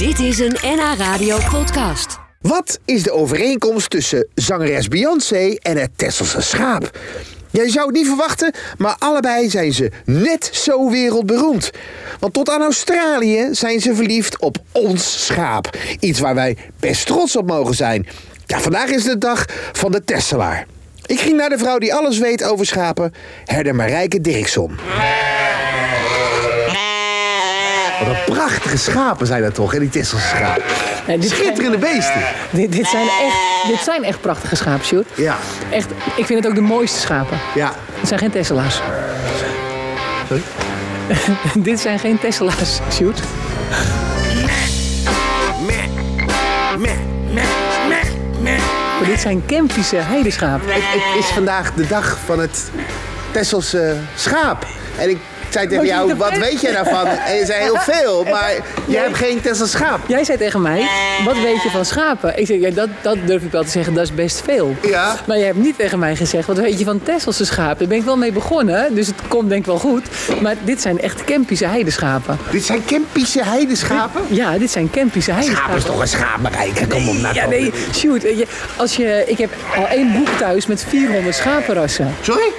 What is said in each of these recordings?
Dit is een NH Radio podcast. Wat is de overeenkomst tussen zangeres Beyoncé en het Tesselse schaap? Jij zou het niet verwachten, maar allebei zijn ze net zo wereldberoemd. Want tot aan Australië zijn ze verliefd op ons schaap. Iets waar wij best trots op mogen zijn. Ja, vandaag is de dag van de Tesselaar. Ik ging naar de vrouw die alles weet over schapen, herder Marijke Dirkson. Wat een prachtige schapen zijn dat toch, hè, die Tesselse schapen. Dit Schitterende beesten. Dit, dit, zijn echt, dit zijn echt prachtige schapen, Sjoerd. Ja, Echt, ik vind het ook de mooiste schapen. ja. Het zijn geen Tesla's. Sorry? dit zijn geen Tesla's, Sjoerd. Maar dit zijn Kempische heideschapen. Het, het is vandaag de dag van het Tesselse schaap. En ik zei tegen jou, wat weet jij daarvan? En je zei heel veel, maar je hebt geen Tessels schaap. Jij zei tegen mij, wat weet je van schapen? Ik zei, ja, dat, dat durf ik wel te zeggen, dat is best veel. Ja. Maar je hebt niet tegen mij gezegd, wat weet je van Tesselse schapen? Daar ben ik wel mee begonnen, dus het komt denk ik wel goed. Maar dit zijn echt Kempische heideschapen. Dit zijn Kempische heideschapen? Ja, dit zijn Kempische heideschapen. Schaap is toch een schaap, Marijke? Kom op, nou Ja, nee, shoot. eh, Als je, ik heb al één boek thuis met 400 schapenrassen. Sorry?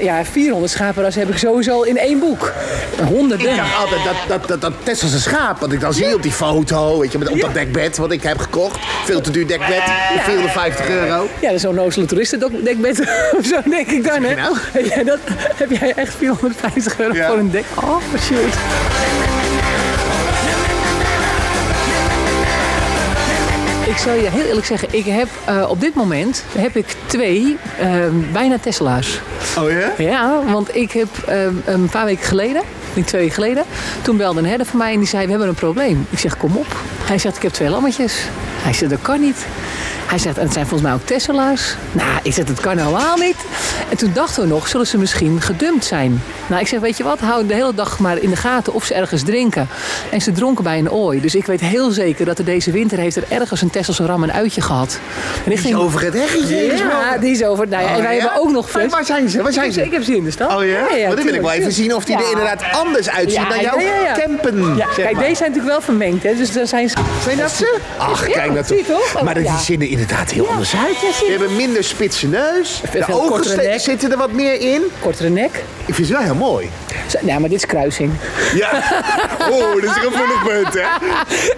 Ja, 400 schapenrassen heb ik sowieso in één boek. Honderden. Ik dacht altijd dat, dat, dat, dat Tesselse schaap, wat ik dan zie op die foto, weet je, met, op dat dekbed wat ik heb gekocht. Veel te duur dekbed, 450 euro. Ja, dat is zo'n nozele toeristendekbed. of zo denk ik dan, hè? Nou. Heb, jij dat, heb jij echt 450 euro voor een dek? Oh, shoot. Ik zal je heel eerlijk zeggen, ik heb eh, op dit moment heb ik twee eh, bijna Tesla's. Oh ja? Ja, want ik heb ehm, een paar weken geleden, niet twee weken geleden, toen belde een herder van mij en die zei: We hebben een probleem. Ik zeg: Kom op. Hij zegt: Ik heb twee lammetjes. Hij zegt: Dat kan niet. Hij zegt: En het zijn volgens mij ook Tesla's. Nou, ik zeg: Dat kan helemaal niet. En toen dachten we nog: Zullen ze misschien gedumpt zijn? Nou, ik zeg: Weet je wat? Hou de hele dag maar in de gaten of ze ergens drinken. En ze dronken bij een ooi. Dus ik weet heel zeker dat er deze winter heeft er ergens een Tesselse ram een uitje gehad. Richting... Over het heggetje. Ja, die is over. Nou ja, en Oh, wij ja? hebben ook nog fles. waar zijn ze? Waar zijn ze? ik heb ze in de stad. Oh ja? maar dan wil ik wel even zien of die er inderdaad anders uitziet Ja, dan jouw ja, ja. zeg kijk, maar. deze zijn natuurlijk wel vermengd, hè? Dus daar zijn ze. Zijn dat ze? Ach, kijk nou dat toch. Maar die zien er inderdaad heel anders uit. je. hebben minder spitse neus. De ogen zitten er wat meer in. Kortere nek. Ik vind ze wel heel mooi. Zo- Nou, maar dit is kruising. Ja. Oh, dat is een gevoelig punt, hè?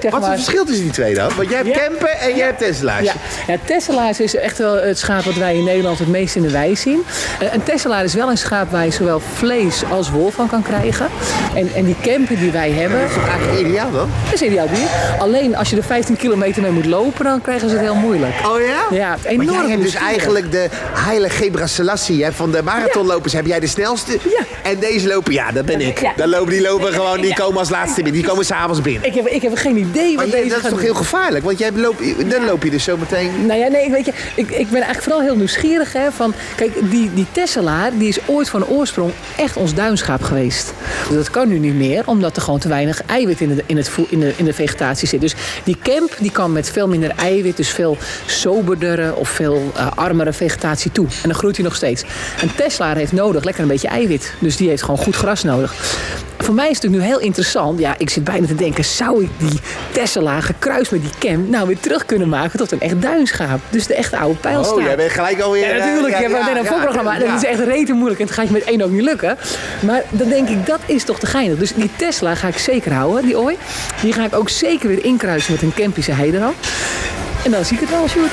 Zeg Wat is maar. het verschil tussen die twee dan? Want jij hebt Ja. campen en jij hebt Tesla's. Ja, ja Tesselaars is echt wel het schaap wat wij in Nederland het meest in de wei zien. Eh, Een Tesselaar is wel een schaap waar je zowel vlees als wol van kan krijgen. En, en die campen die wij hebben, Dat is eigenlijk ideaal dan? dat is ideaal dier. Alleen als je er 15 kilometer mee moet lopen, dan krijgen ze het heel moeilijk. Oh ja? Ja, Maar enorm jij hebt dus eigenlijk de heilige Gebra Selassie. Hè? Van de marathonlopers heb jij de snelste. Ja. En deze lopen, ja, dat ben ik. Ja. Dan lopen, die lopen gewoon, die komen als laatste binnen. Die komen s'avonds binnen. Ik heb, ik heb geen idee Maar wat jij- deze dat is toch doen. heel gevaarlijk? Want jij loopt, dan loop je dus zo meteen... Nou ja, nee, weet je, ik, ik ben eigenlijk vooral heel nieuwsgierig. Hè, van, kijk, die, die Tesselaar die is ooit van oorsprong echt ons duinschaap geweest. Dat kan nu niet meer, omdat er gewoon te weinig eiwit in de, in het, in de, in de vegetatie zit. Dus die camp die kan met veel minder eiwit, dus veel soberdere of veel eh, armere vegetatie toe. En dan groeit hij nog steeds. Een Tesselaar heeft nodig lekker een beetje eiwit. Dus die heeft gewoon goed gras nodig. Voor mij is het natuurlijk nu heel interessant. Ja, ik zit bijna te denken, zou ik die Tesselaar gekruist met die camp nou weer terug kunnen maken tot een echt duinschaap? Dus de echte oude pijlstaart. Oh, jij bent gelijk alweer... Ja, natuurlijk. eh, je hebt meteen een voorprogramma. ja. Dat is echt rete moeilijk. En dat gaat je met één ook niet lukken. Maar dan denk ik, dat is toch te geinig. Dus die Tesla ga ik zeker houden, die ooi. Die ga ik ook zeker weer inkruisen met een Kempische heideram. En dan zie ik het wel, Sjoerd.